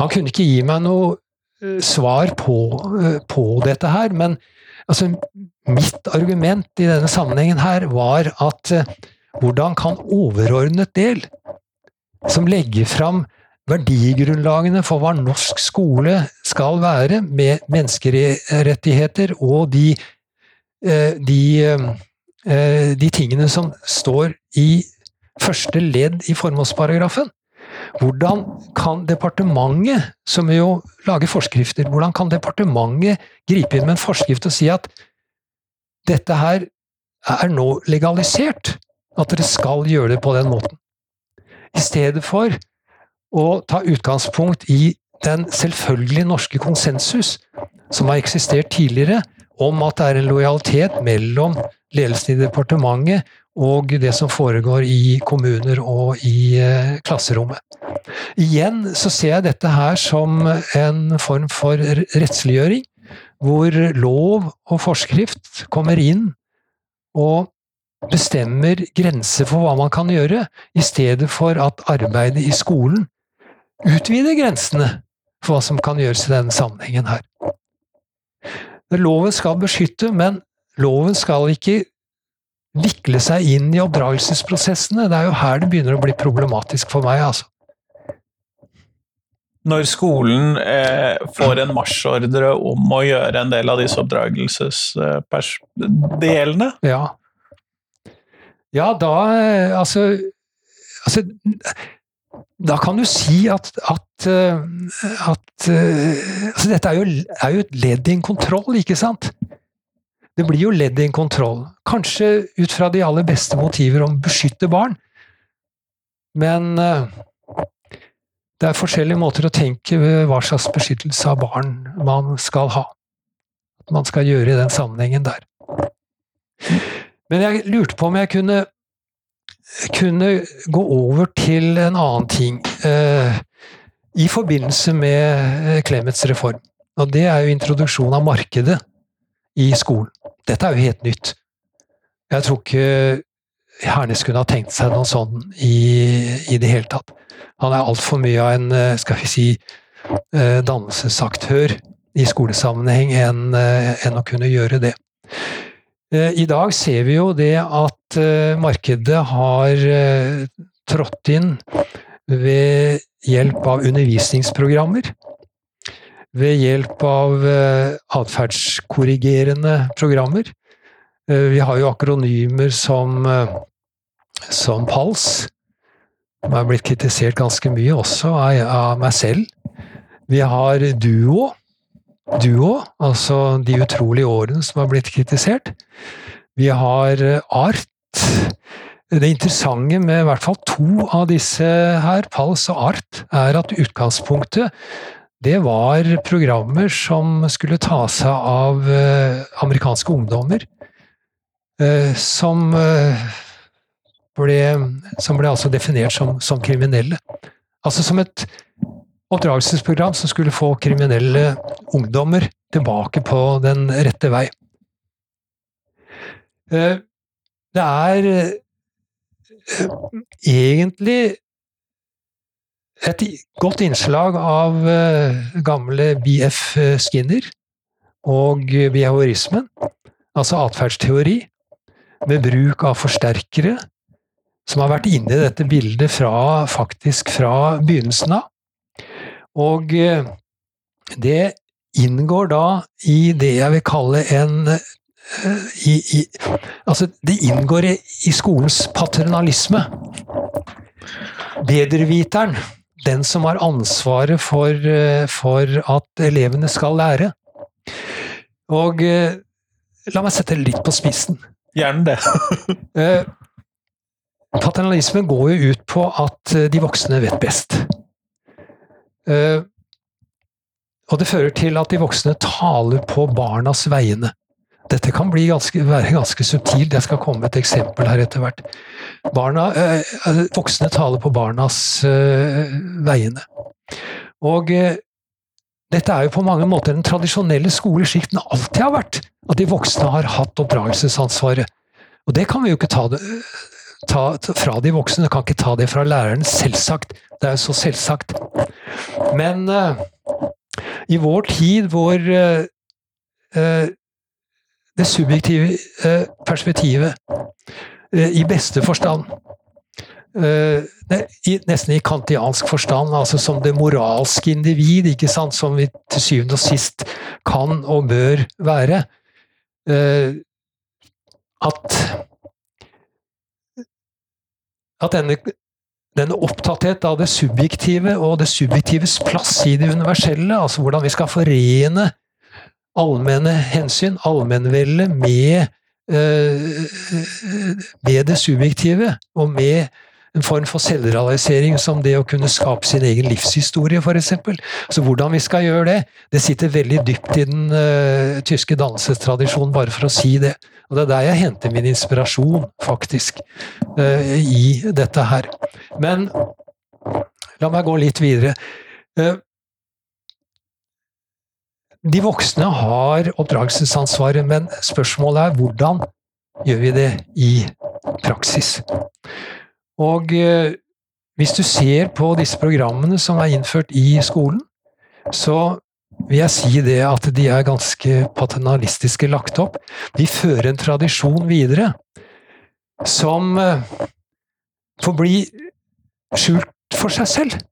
[SPEAKER 2] Han kunne ikke gi meg noe eh, svar på, eh, på dette her, men altså, mitt argument i denne sammenhengen her var at eh, hvordan kan overordnet del, som legger fram verdigrunnlagene for hva norsk skole skal være, med menneskerettigheter og de, de, de tingene som står i første ledd i formålsparagrafen. Hvordan kan departementet, som jo lager forskrifter, hvordan kan departementet gripe inn med en forskrift og si at dette her er nå legalisert? At dere skal gjøre det på den måten. I stedet for å ta utgangspunkt i den selvfølgelige norske konsensus som har eksistert tidligere, om at det er en lojalitet mellom ledelsen i departementet og det som foregår i kommuner og i eh, klasserommet. Igjen så ser jeg dette her som en form for rettsliggjøring, hvor lov og forskrift kommer inn og bestemmer grenser for hva man kan gjøre, i stedet for at arbeidet i skolen utvider grensene for hva som kan gjøres i denne sammenhengen her. Loven skal beskytte, men loven skal ikke vikle seg inn i oppdragelsesprosessene. Det er jo her det begynner å bli problematisk for meg, altså.
[SPEAKER 3] Når skolen eh, får en marsjordre om å gjøre en del av disse oppdragelsesdelene,
[SPEAKER 2] Ja. Ja, da eh, altså, altså Da kan du si at, at, eh, at eh, altså Dette er jo, er jo et ledd i en kontroll, ikke sant? Det blir jo ledd i en kontroll. Kanskje ut fra de aller beste motiver om å beskytte barn. Men eh, det er forskjellige måter å tenke hva slags beskyttelse av barn man skal ha. At man skal gjøre i den sammenhengen der. Men jeg lurte på om jeg kunne, kunne gå over til en annen ting. Eh, I forbindelse med eh, Clemets reform. Og det er jo introduksjon av markedet i skolen. Dette er jo helt nytt. Jeg tror ikke Hernes kunne ha tenkt seg noe sånn i, i det hele tatt. Han er altfor mye av en, eh, skal vi si, eh, dannelsesaktør i skolesammenheng enn eh, enn å kunne gjøre det. I dag ser vi jo det at markedet har trådt inn ved hjelp av undervisningsprogrammer. Ved hjelp av eh, atferdskorrigerende programmer. Eh, Vi har jo akronymer som, eh, som PALS, som er blitt kritisert ganske mye også av, meg selv. Vi har Duo, Duo, altså De utrolige årene som har blitt kritisert. Vi har Art. Det interessante med i hvert fall to av disse her, Pals og Art, er at utgangspunktet det var programmer som skulle ta seg av eh, amerikanske ungdommer. eh, som eh, ble, som ble altså definert som, som kriminelle. Altså som et oppdragelsesprogram som skulle få kriminelle ungdommer tilbake på den rette vei. Det er egentlig et godt innslag av eh, gamle BF Skinner og behaviorismen, altså atferdsteori, med bruk av forsterkere, som har vært inne i dette bildet fra, faktisk fra begynnelsen av. Og eh, det inngår da i det jeg vil kalle en eh, i, i, altså, det inngår i, i skolens paternalisme. Bedreviteren, den som har ansvaret for, eh, for at elevene skal lære. Og eh, la meg sette det litt på spissen.
[SPEAKER 3] Gjerne det.
[SPEAKER 2] Eh, Paternalismen går jo ut på at de voksne vet best. Og det fører til at de voksne taler på barnas vegne. Dette kan ganske, være ganske subtilt, jeg skal komme med et eksempel her etter hvert. Barna, eh, eh, voksne taler på barnas eh, vegne. Og eh, dette er jo på mange måter den tradisjonelle skoleskikten alltid har vært. At de voksne har hatt oppdragelsesansvaret. Og det kan vi jo ikke ta, det, ta fra de voksne, vi kan ikke ta det fra læreren. Selvsagt. Det er jo så selvsagt. Men eh, i vår tid hvor eh, eh, det subjektive eh, perspektivet eh, i beste forstand eh, Nesten i kantiansk forstand, altså som det moralske individ, ikke sant, som vi til syvende og sist kan og bør være. at at denne, denne opptatthet av det subjektive og det subjektives plass i det universelle, altså hvordan vi skal forene allmenne hensyn, allmennvelde, med, eh, med det subjektive, og med en form for selvrealisering som det å kunne skape sin egen livshistorie, f.eks. Så hvordan vi skal gjøre det, det sitter veldig dypt i den uh, tyske dannelsestradisjonen, bare for å si det. Og det er der jeg henter min inspirasjon, faktisk, uh, i dette her. Men la meg gå litt videre. Eh, de voksne har oppdragelsesansvaret, men spørsmålet er hvordan gjør vi det i praksis? Og eh, hvis du ser på disse programmene som er innført i skolen, så vil jeg si det at de er ganske paternalistiske lagt opp. De fører en tradisjon videre som eh, får bli skjult for seg selv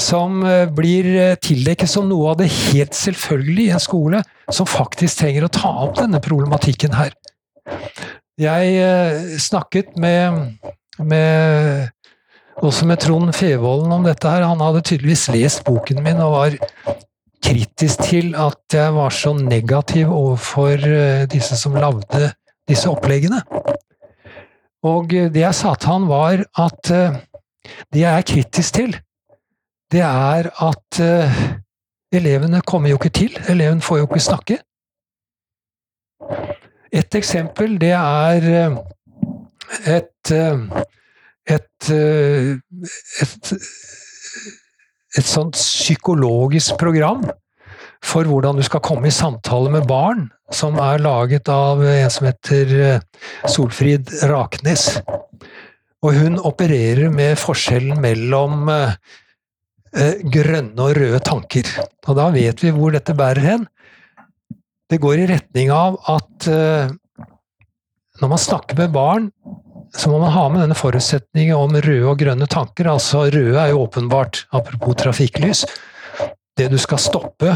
[SPEAKER 2] som eh, blir eh, tildekket som noe av det helt selvfølgelig i en skole som faktisk trenger å ta opp denne problematikken her. Jeg eh, snakket med, med også med Trond Fevolden om dette her. Han hadde tydeligvis lest boken min og var kritisk til at jeg var så negativ overfor disse som lagde disse oppleggene. Og det jeg sa til han var at det jeg er kritisk til, det er at uh, elevene kommer jo ikke til. Eleven får jo ikke snakke. Et eksempel, det er eh, et eh, et, et, et sånt psykologisk program for hvordan du skal komme i samtale med barn, som er laget av en som heter Solfrid Raknes. Og hun opererer med forskjellen mellom grønne og røde tanker. Og da vet vi hvor dette bærer hen. Det går i retning av at eh, når man snakker med barn, så må man ha med denne forutsetningen om røde og grønne tanker. Altså røde er jo åpenbart, apropos trafikklys, det du skal stoppe,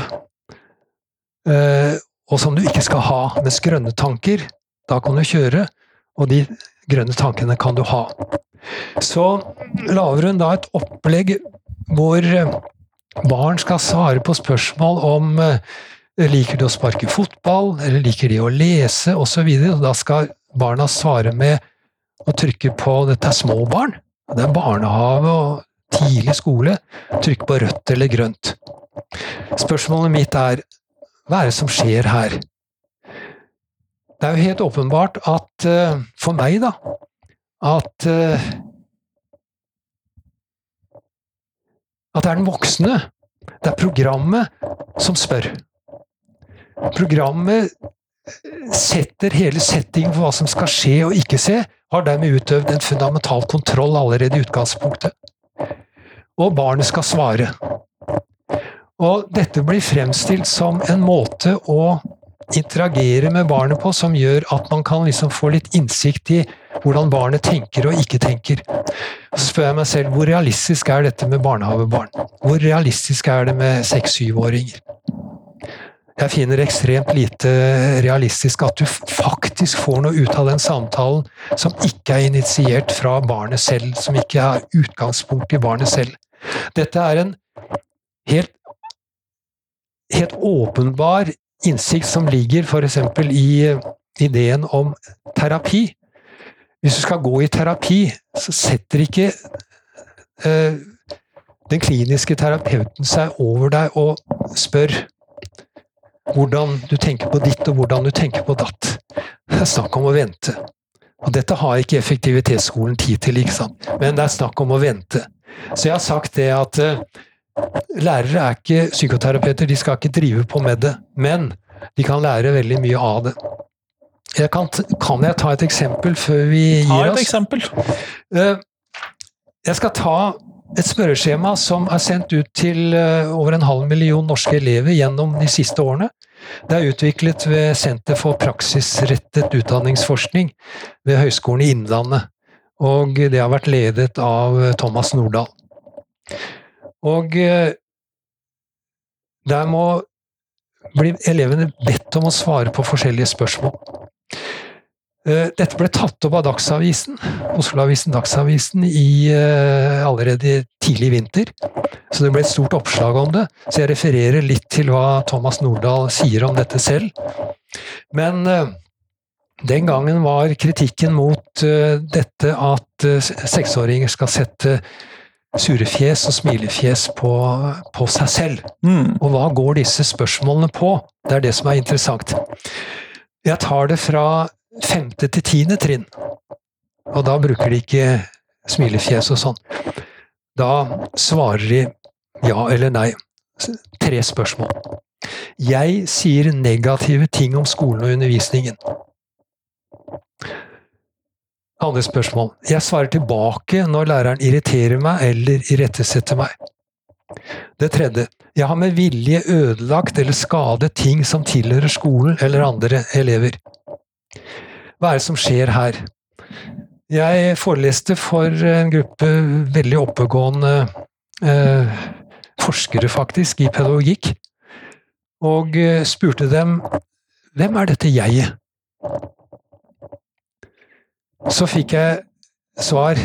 [SPEAKER 2] eh, og som du ikke skal ha. Mens grønne tanker, da kan du kjøre, og de grønne tankene kan du ha. Så lager hun da et opplegg hvor eh, barn skal svare på spørsmål om eh, liker de å sparke fotball, eller liker de å lese, osv. Da skal barna svare med å trykke på Dette er små barn. Det er barnehage og tidlig skole. Trykk på rødt eller grønt. Spørsmålet mitt er hva er det som skjer her? Det er jo helt åpenbart at eh, for meg, da At eh, At det er den voksne, det er programmet, som spør. Programmet setter hele settingen for hva som skal skje og ikke skje, har dermed utøvd en fundamental kontroll allerede i utgangspunktet. Og barnet skal svare. Og dette blir fremstilt som en måte å interagere med barnet på som gjør at man kan liksom få litt innsikt i hvordan barnet tenker og ikke tenker. Så spør jeg meg selv hvor realistisk er dette med barnehagebarn? Hvor realistisk er det med seks-syvåringer? Jeg finner ekstremt lite realistisk at du faktisk får noe ut av den samtalen som ikke er initiert fra barnet selv, som ikke har utgangspunkt i barnet selv. Dette er en helt, helt åpenbar innsikt som ligger f.eks. i ideen om terapi. Hvis du skal gå i terapi, så setter ikke eh, den kliniske terapeuten seg over deg og spør hvordan du tenker på ditt, og hvordan du tenker på datt. Det er snakk om å vente. Og dette har ikke effektivitetsskolen tid til, ikke sant? men det er snakk om å vente. Så jeg har sagt det at uh, lærere er ikke psykoterapeuter, de skal ikke drive på med det. Men de kan lære veldig mye av det. Jeg kan, kan, jeg ta et eksempel før vi gir oss?
[SPEAKER 3] Ta et eksempel.
[SPEAKER 2] Uh, jeg skal ta et spørreskjema som er sendt ut til uh, over en halv million norske elever gjennom de siste årene. Det er utviklet ved Senter for praksisrettet utdanningsforskning ved Høgskolen i Innlandet. Og det har vært ledet av Thomas Nordahl. Og der må bli elevene bedt om å svare på forskjellige spørsmål. Eh, dette ble tatt opp av Dagsavisen, Oslo-avisen Dagsavisen i, uh, allerede tidlig i vinter. Så det ble et stort oppslag om det. Så jeg refererer litt til hva Thomas Nordahl sier om dette selv. Men uh, den gangen var kritikken mot dette at seksåringer skal sette surefjes og smilefjes på, på seg selv. Mm. Og hva går disse spørsmålene på? Det er det som er interessant. Jeg tar det fra femte til tiende trinn. Og da bruker de ikke smilefjes og sånn. Da svarer de ja eller nei. Tre spørsmål. Jeg sier negative ting om skolen og undervisningen. Andre spørsmål. Jeg svarer tilbake når læreren irriterer meg eller irettesetter meg. Det tredje. Jeg har med vilje ødelagt eller skadet ting som tilhører skolen eller andre elever. Hva er det som skjer her? Jeg foreleste for en gruppe veldig oppegående eh, forskere, faktisk, i pedagogikk. Og eh, spurte dem hvem er dette jeget? Så fikk jeg svar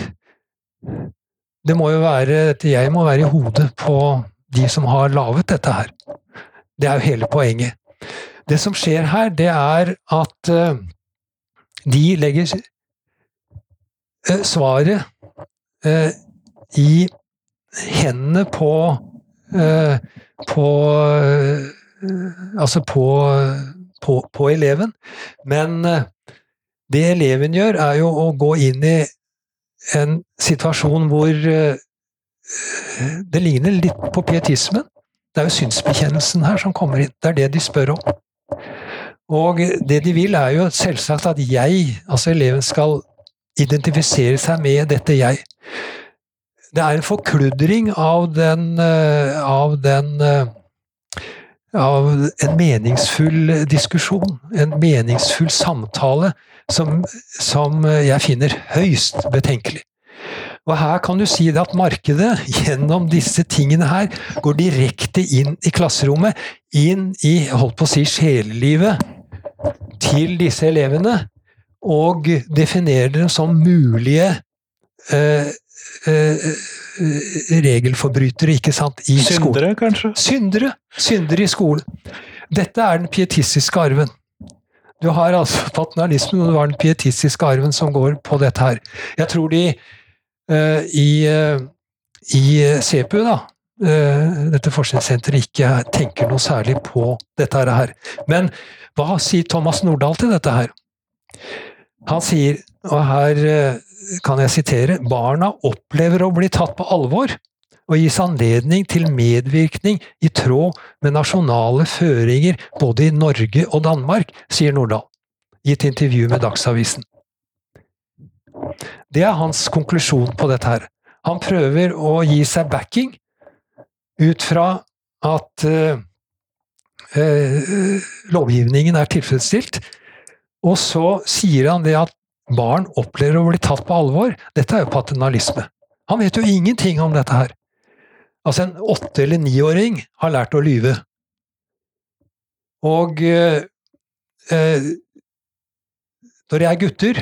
[SPEAKER 2] det må jo være, dette jeg må være i hodet på de som har laget dette her. Det er jo hele poenget. Det som skjer her, det er at uh, de legger uh, svaret uh, i hendene på på Altså på, på, på eleven. Men det eleven gjør, er jo å gå inn i en situasjon hvor det ligner litt på pietismen. Det er jo synsbekjennelsen her som kommer inn. Det er det de spør om. Og det de vil, er jo selvsagt at jeg, altså eleven, skal identifisere seg med dette jeg. Det er en forkludring av den, eh, av den eh, av en meningsfull diskusjon, en meningsfull samtale, som, som jeg finner høyst betenkelig. Og her kan du si det at markedet, gjennom disse tingene her, går direkte inn i klasserommet, inn i holdt på å si sjelelivet til disse elevene, og definerer dem som mulige eh, eh, regelforbrytere, ikke sant, i
[SPEAKER 3] Syndere,
[SPEAKER 2] skolen.
[SPEAKER 3] Syndere, kanskje?
[SPEAKER 2] Syndere. Syndere i skolen. Dette er den pietistiske arven. Du har altså paternalismen, og du har den pietistiske arven som går på dette her. Jeg tror de uh, i, uh, i CPU, da, uh, dette forskningssenteret, ikke tenker noe særlig på dette her. Men hva sier Thomas Nordahl til dette her? Han sier, og her kan jeg sitere, barna opplever å bli tatt på alvor og gis anledning til medvirkning i tråd med nasjonale føringer både i Norge og Danmark, sier Nordahl i et intervju med Dagsavisen. Det er hans konklusjon på dette her. Han prøver å gi seg backing ut fra at uh, uh, lovgivningen er tilfredsstilt, og så sier han det at barn opplever å bli tatt på alvor, dette er jo paternalisme. Han vet jo ingenting om dette her. Altså, en åtte- eller niåring har lært å lyve. Og eh, eh, når de er gutter,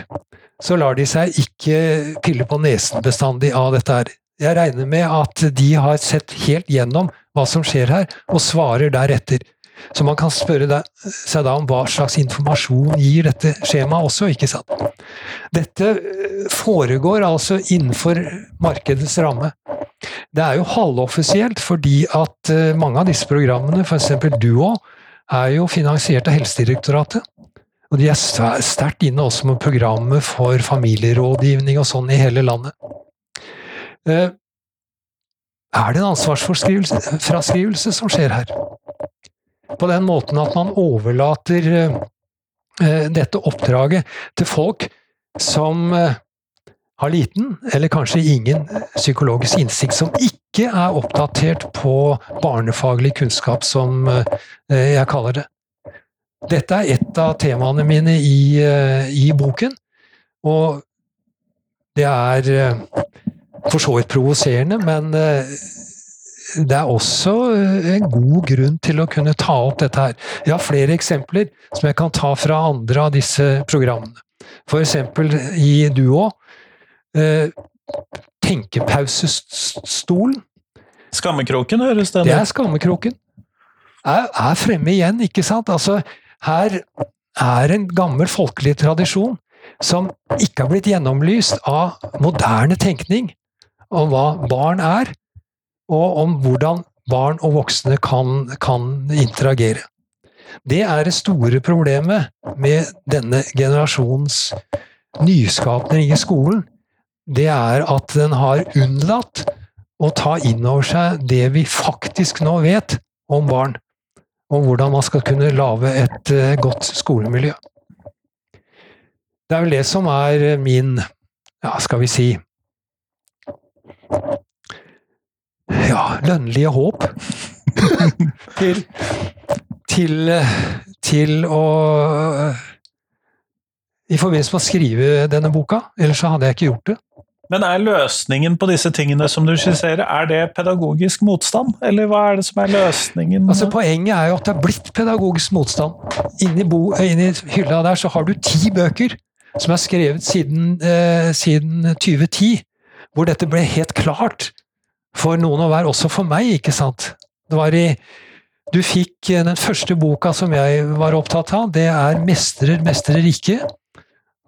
[SPEAKER 2] så lar de seg ikke pille på nesen bestandig av dette her. Jeg regner med at de har sett helt gjennom hva som skjer her, og svarer deretter. Så man kan spørre seg da om hva slags informasjon gir dette skjemaet også, ikke sant. Dette eh, foregår altså innenfor markedets ramme. Det er jo halvoffisielt fordi at eh, mange av disse programmene, f.eks. Duo, er jo finansiert av Helsedirektoratet. Og de er sterkt inne også med programmet for familierådgivning og sånn i hele landet. Eh, er det en ansvarsfraskrivelse som skjer her? På den måten at man overlater eh, dette oppdraget til folk som eh, har liten, eller kanskje ingen, psykologisk innsikt, som ikke er oppdatert på barnefaglig kunnskap, som jeg kaller det. Dette er et av temaene mine i, i boken, og det er for så vidt provoserende, men eh, det er også eh, en god grunn til å kunne ta opp dette her. Jeg har flere eksempler som jeg kan ta fra andre av disse programmene. Eksempel i Duo. Eh, tenkepausestolen.
[SPEAKER 3] Skammekroken høres det ut.
[SPEAKER 2] Det er Skammekroken. Er, er fremme igjen, ikke sant? Altså, her er en gammel folkelig tradisjon som ikke har blitt gjennomlyst av moderne tenkning om hva barn er, og om hvordan barn og voksne kan, kan interagere. Det er det store problemet med denne generasjons nyskapning i skolen. Det er at den har unnlatt å ta inn over seg det vi faktisk nå vet om barn, og hvordan man skal kunne lage et eh, godt skolemiljø. Det er vel det som er min, ja, skal vi si, ja, lønnlige håp til, til, til å I forbindelse med å skrive denne boka, ellers så hadde jeg ikke gjort det.
[SPEAKER 3] Men er løsningen på disse tingene som du skisserer, er det pedagogisk motstand? Eller hva er det som er løsningen?
[SPEAKER 2] Altså Poenget er jo at det er blitt pedagogisk motstand. Inni, bo, inni hylla der så har du ti bøker som er skrevet siden, eh, siden 2010 hvor dette ble helt klart for noen å være, også for meg, ikke sant. Det var i Du fikk eh, den første boka som jeg var opptatt av, det er 'Mestrer, mestrer ikke'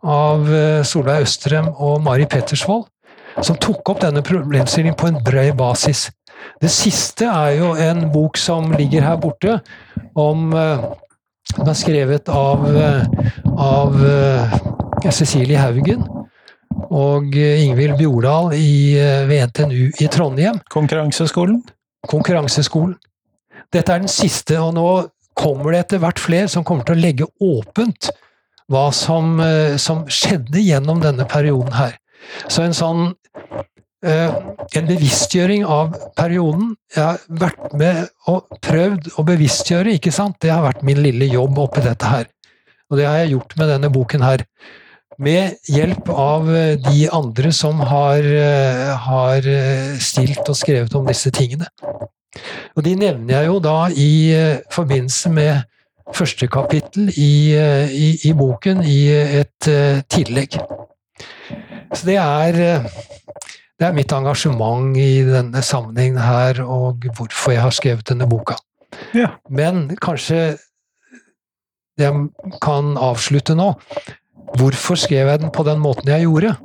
[SPEAKER 2] av eh, Solveig Østrem og Mari Pettersvold, som tok opp denne problemstillingen på en bred basis. Det siste er jo en bok som ligger her borte, om eh, Den er skrevet av, av Cecilie Haugen og eh, Ingvild Bjordal i, eh, ved NTNU i Trondheim.
[SPEAKER 3] Konkurranseskolen?
[SPEAKER 2] Konkurranseskolen. Dette er den siste, og nå kommer det etter hvert flere som kommer til å legge åpent hva som, eh, som skjedde gjennom denne perioden her. Så en sånn en bevisstgjøring av perioden. Jeg har vært med og prøvd å bevisstgjøre, ikke sant? Det har vært min lille jobb oppi dette her. Og det har jeg gjort med denne boken her med hjelp av eh, de andre som har, eh, har, eh, stilt og skrevet om disse tingene. Og de nevner jeg jo da i forbindelse med første kapittel i, i, i boken i et tillegg. Så det er, det er mitt engasjement i denne sammenhengen her, og hvorfor jeg har skrevet denne boka.
[SPEAKER 3] Ja.
[SPEAKER 2] Men kanskje jeg kan avslutte nå Hvorfor skrev jeg den på den måten jeg gjorde?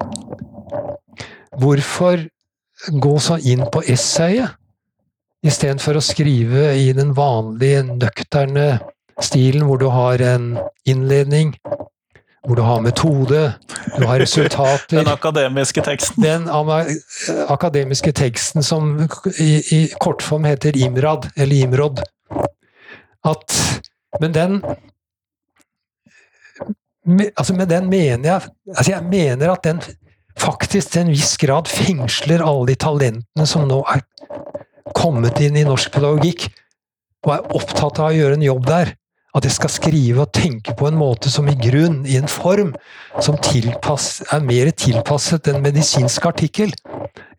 [SPEAKER 2] Hvorfor gå så inn på essayet istedenfor å skrive i den vanlige, nøkterne stilen hvor du har en innledning, hvor du har metode, du har resultater
[SPEAKER 3] Den akademiske teksten.
[SPEAKER 2] Den akademiske teksten som i, i kortform heter IMRAD, eller IMROD. At, men den altså Med den mener jeg altså Jeg mener at den faktisk til en viss grad fengsler alle de talentene som nå er kommet inn i norsk pedagogikk, og er opptatt av å gjøre en jobb der. At jeg skal skrive og tenke på en måte som i grunn, i en form, som tilpass, er mer tilpasset en medisinsk artikkel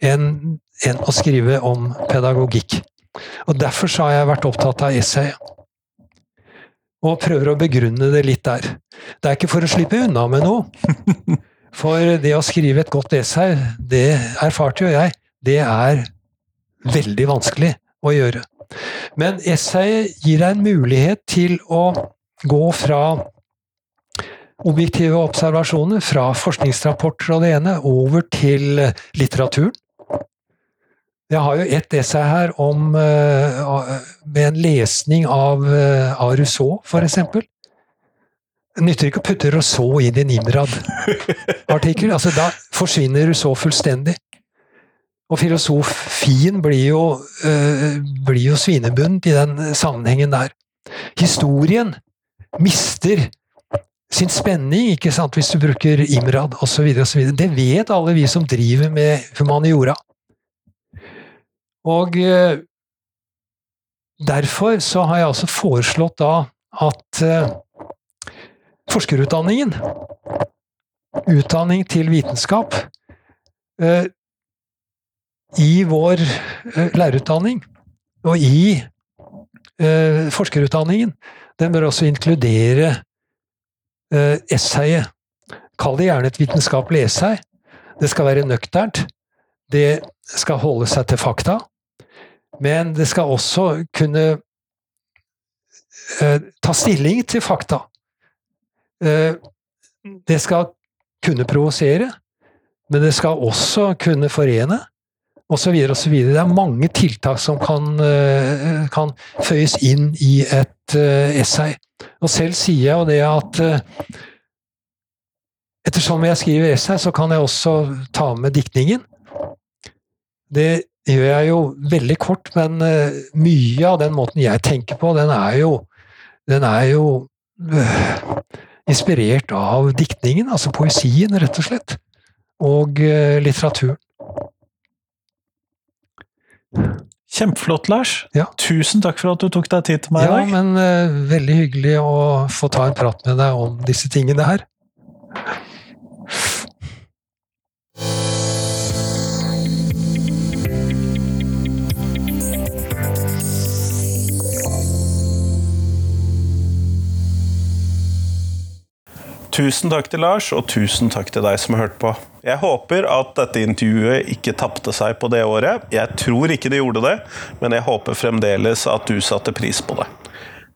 [SPEAKER 2] enn enn å skrive om pedagogikk. Og Derfor har jeg vært opptatt av essay. Og prøver å begrunne det litt der. Det er ikke for å slippe unna med noe. For det å skrive et godt essay, det erfarte jo jeg, det er veldig vanskelig å gjøre. Men essayet gir deg en mulighet til å gå fra objektive observasjoner, fra forskningsrapporter og det ene, over til litteraturen. Jeg har jo ett essay her om, med en lesning av, av Rousseau, eksempel. Det nytter ikke å putte Rousseau inn i en Imrad-artikkel. altså Da forsvinner Rousseau fullstendig. Og filosofien blir jo, øh, jo svinebundet i den sammenhengen der. Historien mister sin spenning ikke sant, hvis du bruker Imrad osv. Det vet alle vi som driver med humaniora. Og øh, derfor så har jeg altså foreslått da at øh, forskerutdanningen, utdanning til vitenskap, i vår eh, lærerutdanning og i eh, forskerutdanningen, den bør også inkludere eh, essayet. Kall det gjerne et vitenskapelig essay. Det skal være nøkternt. Det skal holde seg til fakta. Men det skal også kunne eh, ta stilling til fakta. Eh, det skal kunne provosere, men det skal også kunne forene osv. osv. Det er mange tiltak som kan, eh, kan, føyes inn i et eh, essay. Og selv sier jeg jo det at eh, ettersom jeg skriver essay, så kan jeg også ta med diktningen. Det gjør jeg jo veldig kort, men mye av den måten jeg tenker på, den er jo, den er jo inspirert av diktningen, altså poesien, rett og slett. Og litteraturen.
[SPEAKER 3] Kjempeflott, Lars.
[SPEAKER 2] Ja.
[SPEAKER 3] Tusen takk for at du tok deg tid til meg
[SPEAKER 2] i dag. Ja, men uh, veldig hyggelig å få ta en prat med deg om disse tingene her.
[SPEAKER 1] Tusen takk til Lars, og tusen takk til deg som har hørt på. Jeg håper at dette intervjuet ikke tapte seg på det året. Jeg tror ikke det gjorde det, men jeg håper fremdeles at du satte pris på det.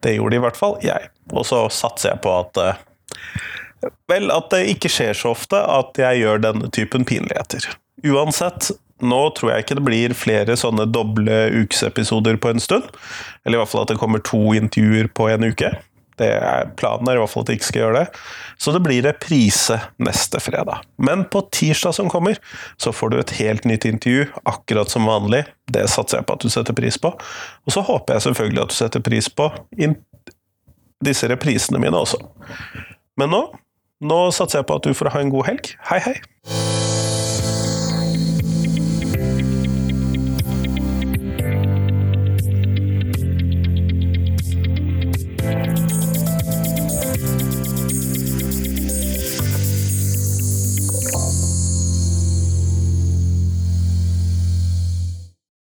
[SPEAKER 1] Det gjorde i hvert fall jeg. Og så satser jeg på at eh, Vel, at det ikke skjer så ofte at jeg gjør denne typen pinligheter. Uansett, nå tror jeg ikke det blir flere sånne doble ukesepisoder på en stund. Eller i hvert fall at det kommer to intervjuer på en uke. Er, planen er i hvert fall at jeg ikke skal gjøre det. Så det blir reprise neste fredag. Men på tirsdag som kommer, så får du et helt nytt intervju, akkurat som vanlig. Det satser jeg på at du setter pris på. Og så håper jeg selvfølgelig at du setter pris på disse reprisene mine også. Men nå, nå satser jeg på at du får ha en god helg. Hei, hei!